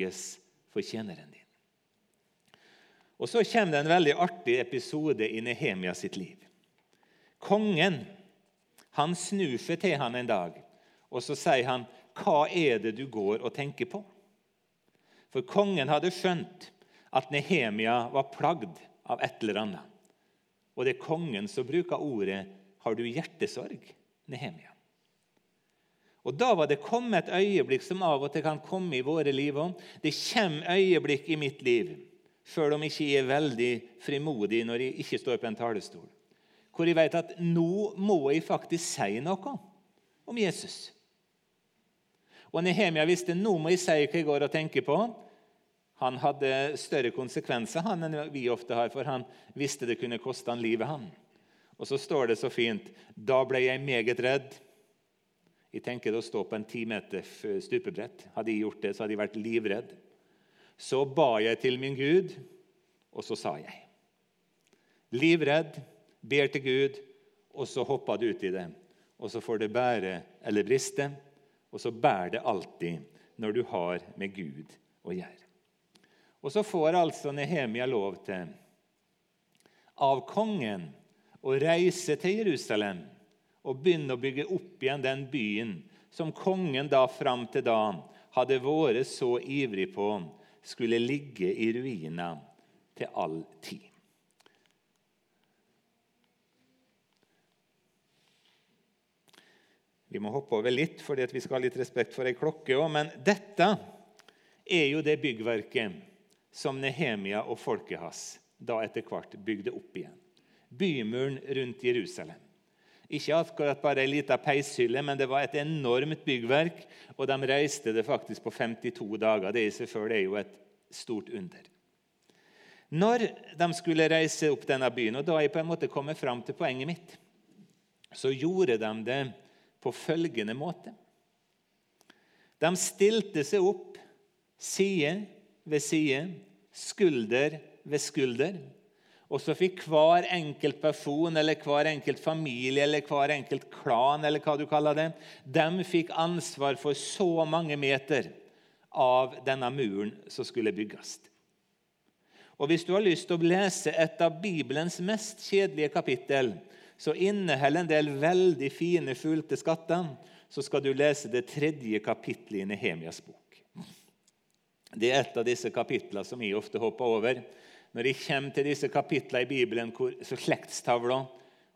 lykkes for tjeneren din. Og Så kommer det en veldig artig episode i Nehemia sitt liv. Kongen han snur seg til han en dag, og så sier han, 'Hva er det du går og tenker på?' For kongen hadde skjønt at Nehemia var plagd av et eller annet. Og det er kongen som bruker ordet 'Har du hjertesorg', Nehemia? Og Da var det kommet et øyeblikk som av og til kan komme i våre liv òg. Det kommer øyeblikk i mitt liv, sjøl om jeg ikke er veldig frimodig når jeg ikke står på en talerstol, hvor jeg vet at nå må jeg faktisk si noe om Jesus. Og Nehemia visste nå må jeg si hva jeg går og tenker på. Han hadde større konsekvenser han enn vi ofte har, for han visste det kunne koste han livet. han. Og så står det så fint Da ble jeg meget redd. Jeg tenker å stå på en ti meter stupebrett. Hadde jeg gjort det, så hadde jeg vært livredd. Så ba jeg til min Gud, og så sa jeg. Livredd, ber til Gud, og så hoppa du ut i det. Og så får det bære eller briste, og så bærer det alltid når du har med Gud å gjøre. Og så får altså Nehemia lov til av kongen å reise til Jerusalem og begynne å bygge opp igjen den byen som kongen da fram til da hadde vært så ivrig på skulle ligge i ruiner til all tid. Vi må hoppe over litt, fordi vi skal ha litt respekt for ei klokke òg. Men dette er jo det byggverket som Nehemia og folket hans da etter hvert bygde opp igjen. Bymuren rundt Jerusalem. Ikke akkurat bare ei lita peishylle, men det var et enormt byggverk. Og de reiste det faktisk på 52 dager. Det i seg sjøl er jo et stort under. Når de skulle reise opp denne byen, og da er jeg på en måte kommet fram til poenget mitt, så gjorde de det på følgende måte. De stilte seg opp side ved side, skulder ved skulder. Og så fikk hver enkelt person eller hver enkelt familie eller hver enkelt klan eller hva du kaller det, de fikk ansvar for så mange meter av denne muren som skulle bygges. Og Hvis du har lyst til å lese et av Bibelens mest kjedelige kapittel, så inneholder en del veldig fine, fulgte skatter, så skal du lese det tredje kapittelet i Nehemias bok. Det er et av disse kapitlene som jeg ofte hopper over. Når jeg kommer til disse kapitlene i Bibelen, så slektstavla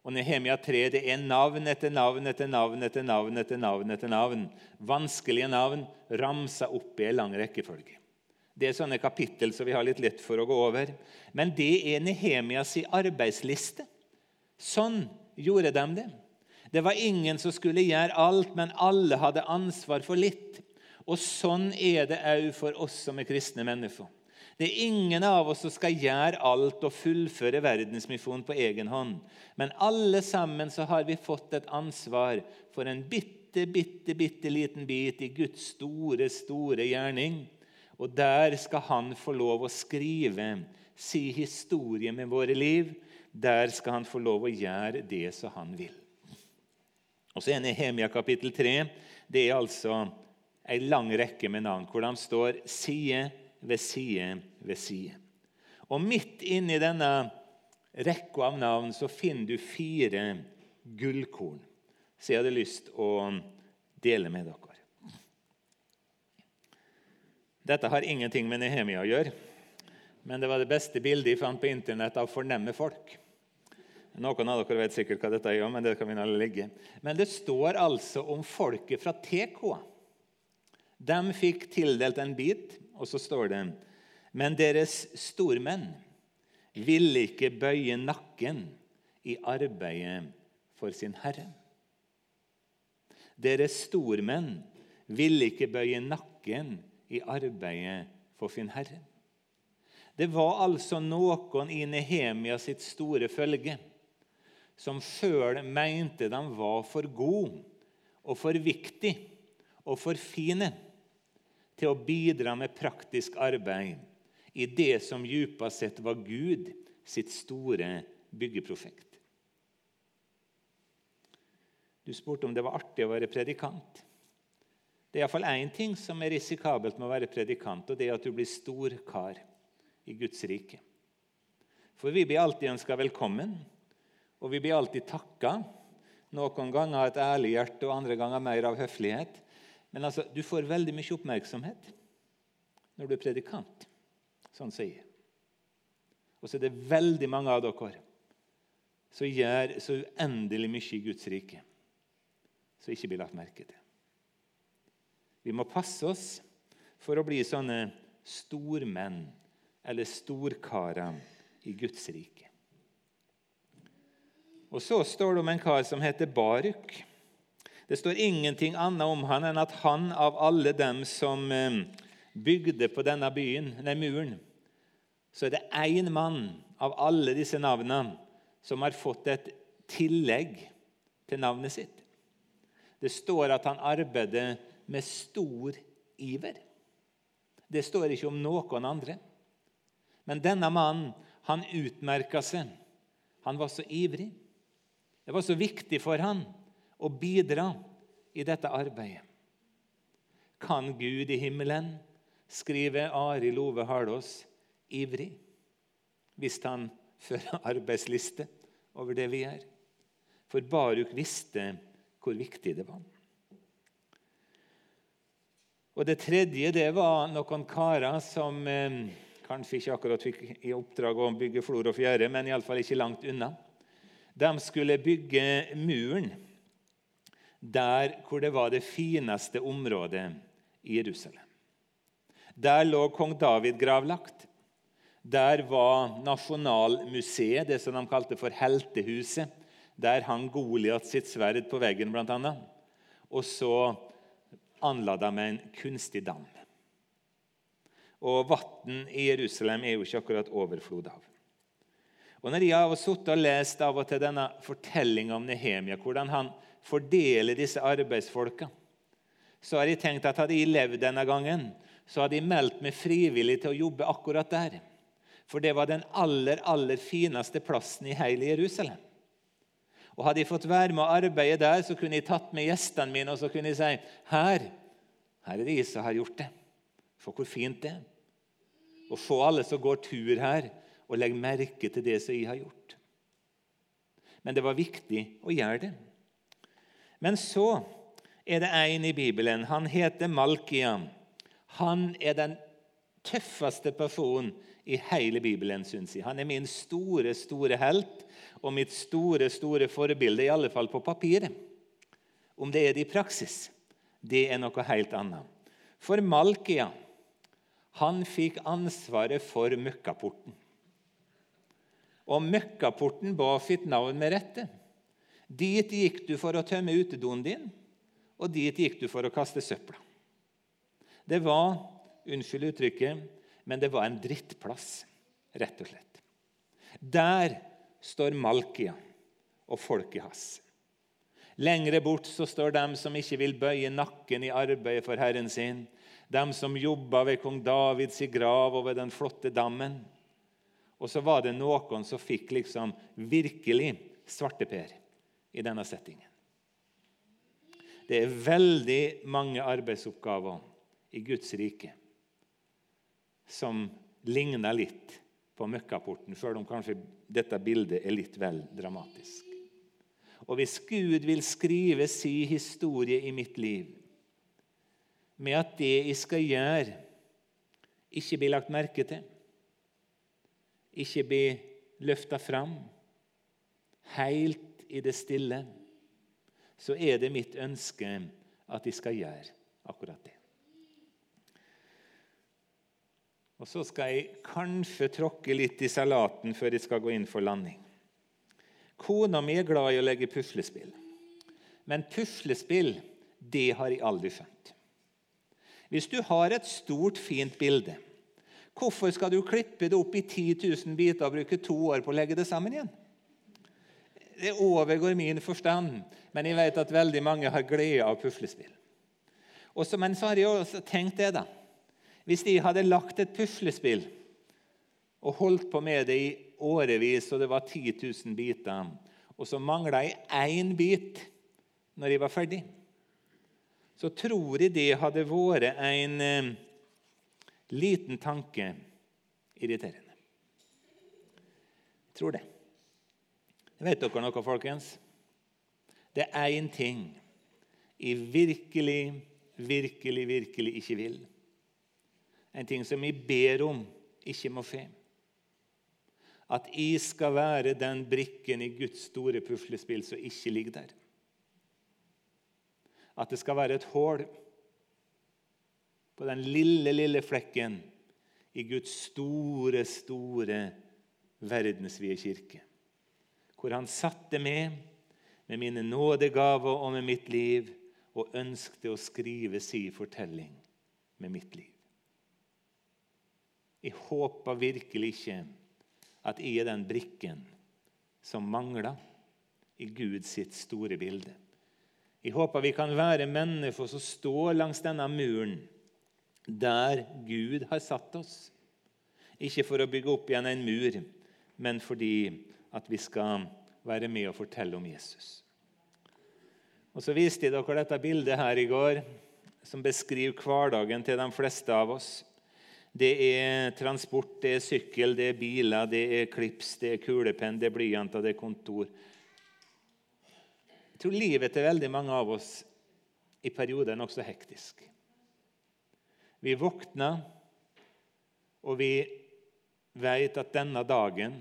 og Nehemia 3 det er navn etter navn etter navn etter navn etter navn. etter navn. Vanskelige navn ramsa opp i en lang rekkefølge. Det er sånne kapittel som vi har litt lett for å gå over. Men det er Nehemias arbeidsliste. Sånn gjorde de det. Det var ingen som skulle gjøre alt, men alle hadde ansvar for litt. Og sånn er det òg for oss som er kristne mennesker. Det er ingen av oss som skal gjøre alt og fullføre verdensmisjonen på egen hånd. Men alle sammen så har vi fått et ansvar for en bitte, bitte, bitte liten bit i Guds store, store gjerning. Og der skal han få lov å skrive si historie med våre liv. Der skal han få lov å gjøre det som han vil. Og så er Nehemia kapittel 3. Det er altså ei lang rekke med navn hvor de står side ved side ved side. Og Midt inni denne rekka av navn så finner du fire gullkorn som jeg hadde lyst å dele med dere. Dette har ingenting med Nehemia å gjøre, men det var det beste bildet jeg fant på Internett av fornemme folk. Noen av dere vet sikkert hva dette er, men det kan vi la ligge. Men det står altså om folket fra TK. De fikk tildelt en bit, og så står det Men deres stormenn ville ikke bøye nakken i arbeidet for sin Herre. Deres stormenn ville ikke bøye nakken i arbeidet for sin Herre. Det var altså noen i Nehemia sitt store følge som sjøl mente de var for gode og for viktige og for fine til å bidra med praktisk arbeid i det som djupest sett var Gud sitt store byggeprosjekt. Du spurte om det var artig å være predikant. Det er iallfall én ting som er risikabelt med å være predikant, og det er at du blir stor kar i Guds rike. For vi blir alltid ønska velkommen, og vi blir alltid takka. Noen ganger av et ærlig hjerte, og andre ganger mer av høflighet. Men altså, du får veldig mye oppmerksomhet når du er predikant, sånn sier jeg. Og så er det veldig mange av dere som gjør så uendelig mye i Guds rike, som ikke blir lagt merke til. Vi må passe oss for å bli sånne stormenn eller storkarer i Guds rike. Og Så står det om en kar som heter Baruk. Det står ingenting annet om han enn at han av alle dem som eh, bygde på denne byen, denne muren, så er det én mann av alle disse navnene som har fått et tillegg til navnet sitt. Det står at han arbeider med stor iver. Det står ikke om noen andre. Men denne mannen han utmerka seg. Han var så ivrig. Det var så viktig for han å bidra i dette arbeidet. Kan Gud i himmelen, skriver Ari Love Harlås, ivrig hvis han fører arbeidsliste over det vi gjør. For Baruk visste hvor viktig det var. Og Det tredje det var noen karer som eh, kanskje ikke akkurat fikk i oppdrag å bygge flor og fjære, men iallfall ikke langt unna. De skulle bygge muren der hvor det var det fineste området i Jerusalem. Der lå kong David gravlagt. Der var Nasjonalmuseet, det som de kalte for Heltehuset. Der hang Goliat sitt sverd på veggen, bl.a. Og så anla de en kunstig dam. Og vann i Jerusalem er jo ikke akkurat overflod av. Og Når jeg har sittet og lest av og til denne fortellinga om Nehemia, hvordan han fordeler disse arbeidsfolka, så har jeg tenkt at hadde jeg levd denne gangen, så hadde jeg meldt meg frivillig til å jobbe akkurat der. For det var den aller, aller fineste plassen i hele Jerusalem. Og Hadde jeg fått være med å arbeide der, så kunne jeg tatt med gjestene mine og så kunne jeg si her, her er det jeg som har gjort det. For hvor fint det er. Og få alle som går tur her, og legge merke til det som jeg har gjort. Men det var viktig å gjøre det. Men så er det en i Bibelen. Han heter Malkia. Han er den tøffeste personen i hele Bibelen, syns jeg. Han er min store, store helt og mitt store, store forbilde, i alle fall på papiret. Om det er det i praksis, det er noe helt annet. For Malkia han fikk ansvaret for møkkaporten. Og møkkaporten ba sitt navn med rette. Dit gikk du for å tømme utedoen din, og dit gikk du for å kaste søpla. Det var, unnskyld uttrykket, men det var en drittplass, rett og slett. Der står Malkia og folket hans. Lengre bort så står dem som ikke vil bøye nakken i arbeidet for Herren sin. Dem som jobba ved kong Davids grav og ved den flotte dammen. Og så var det noen som fikk liksom virkelig svarteper i denne settingen. Det er veldig mange arbeidsoppgaver i Guds rike som ligner litt på møkkaporten, selv om kanskje dette bildet er litt vel dramatisk. Og hvis Gud vil skrive si historie i mitt liv med at det jeg skal gjøre, ikke blir lagt merke til, ikke blir løfta fram, helt i det stille, så er det mitt ønske at de skal gjøre akkurat det. Og Så skal jeg kanskje tråkke litt i salaten før jeg skal gå inn for landing. Kona mi er glad i å legge puslespill. Men puslespill, det har jeg aldri skjønt. Hvis du har et stort, fint bilde, hvorfor skal du klippe det opp i 10 000 biter og bruke to år på å legge det sammen igjen? Det overgår min forstand, men jeg vet at veldig mange har glede av puslespill. Også, men så har jeg også tenkt det, da. Hvis de hadde lagt et puslespill og holdt på med det i årevis, og det var 10 000 biter, og så mangla jeg én bit når jeg var ferdig, så tror jeg det hadde vært en eh, liten tanke irriterende. Jeg tror det. Vet dere noe, folkens? Det er én ting jeg virkelig, virkelig, virkelig ikke vil. En ting som jeg ber om ikke må skje. At jeg skal være den brikken i Guds store puslespill som ikke ligger der. At det skal være et hull på den lille, lille flekken i Guds store, store verdensvide kirke. Hvor han satte med med mine nådegaver og med mitt liv og ønskte å skrive si fortelling med mitt liv. Jeg håper virkelig ikke at jeg er den brikken som mangler i Guds sitt store bilde. Jeg håper vi kan være mennesker som står langs denne muren der Gud har satt oss. Ikke for å bygge opp igjen en mur, men fordi at vi skal være med og fortelle om Jesus. Og Så viste jeg dere dette bildet her i går, som beskriver hverdagen til de fleste av oss. Det er transport, det er sykkel, det er biler, det er klips, det er kulepenn, det er blyanter, det er kontor. Jeg tror livet til veldig mange av oss i perioder er nokså hektisk. Vi våkner, og vi vet at denne dagen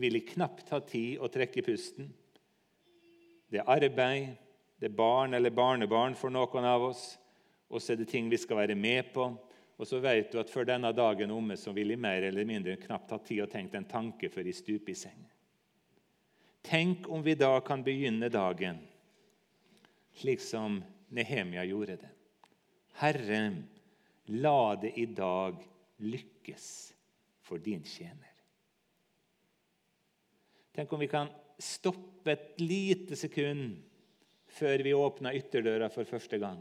vil jeg knapt ha tid å trekke pusten. Det er arbeid, det er barn eller barnebarn for noen av oss, og så er det ting vi skal være med på. Og så vet du at før denne dagen omme, så vil jeg mer eller mindre knapt ha tid å tenke en tanke før jeg stuper i seng. Tenk om vi da kan begynne dagen slik som Nehemia gjorde det. Herre, la det i dag lykkes for din tjener. Tenk om vi kan stoppe et lite sekund før vi åpner ytterdøra for første gang,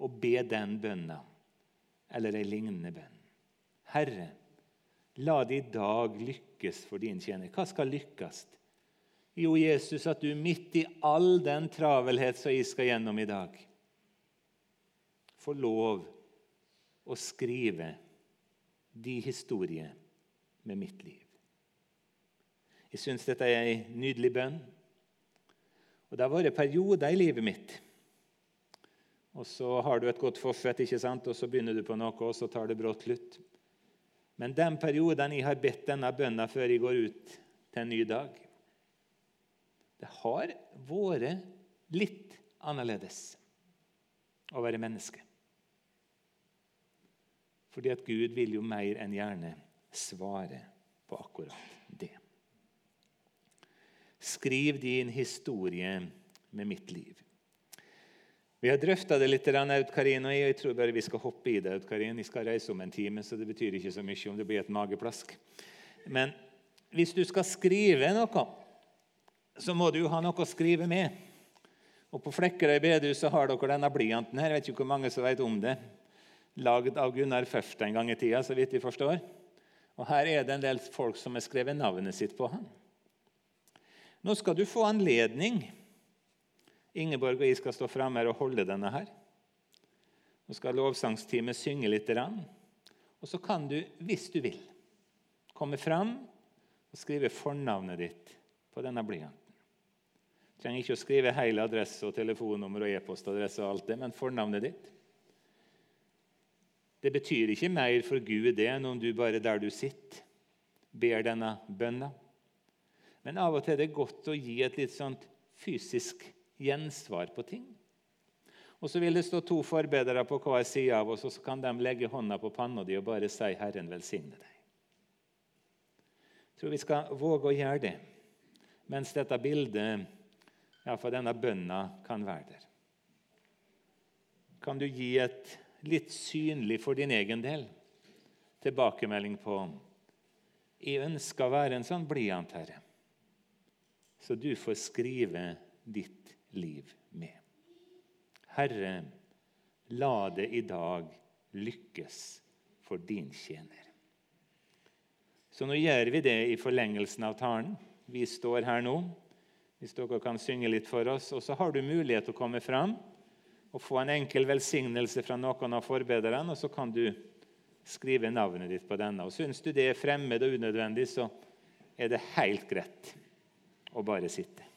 og be den bønna eller ei lignende bønn. Herre, la det i dag lykkes for din tjener. Hva skal lykkes? Jo, Jesus, at du midt i all den travelhet som jeg skal gjennom i dag, får lov å skrive de historier med mitt liv. Jeg syns dette er ei nydelig bønn. Og Det har vært perioder i livet mitt og så har du et godt forfett, ikke sant? og så begynner du på noe, og så tar det brått slutt. Men den perioden jeg har bedt denne bønna før jeg går ut til en ny dag Det har vært litt annerledes å være menneske. Fordi at Gud vil jo mer enn gjerne svare på akkurat det. Skriv din historie med mitt liv. Vi har drøfta det litt, Aud Karin, og jeg tror bare vi skal hoppe i det. Aud Karin. Jeg skal reise om en time, så det betyr ikke så mye om det blir et mageplask. Men hvis du skal skrive noe, så må du jo ha noe å skrive med. Og På Flekkerøy bedehus har dere denne blyanten her. Jeg vet ikke hvor mange som vet om det. Lagd av Gunnar Først en gang i tida, så vidt vi forstår. Og Her er det en del folk som har skrevet navnet sitt på han. Nå skal du få anledning Ingeborg og jeg skal stå fremme her og holde denne her. Nå skal lovsangsteamet synge litt. Og så kan du, hvis du vil, komme fram og skrive fornavnet ditt på denne blyanten. Du trenger ikke å skrive hele adresse og telefonnummer og e-postadresse, og alt det, men fornavnet ditt. Det betyr ikke mer for Gud det enn om du bare der du sitter, ber denne bønna. Men av og til er det godt å gi et litt sånt fysisk gjensvar på ting. Og Så vil det stå to forbedere på hver side av oss, og så kan de legge hånda på panna di og bare si 'Herren velsigne deg'. Jeg tror vi skal våge å gjøre det mens dette bildet, iallfall denne bønna, kan være der. Kan du gi et litt synlig for din egen del tilbakemelding på 'Jeg ønsker å være en sånn blyant, Herre', så du får skrive ditt liv med. Herre, la det i dag lykkes for din tjener. Så nå gjør vi det i forlengelsen av talen. Vi står her nå. Hvis dere kan synge litt for oss. Og så har du mulighet til å komme fram og få en enkel velsignelse fra noen av forbederne, og så kan du skrive navnet ditt på denne. Og Syns du det er fremmed og unødvendig, så er det helt greit å bare sitte.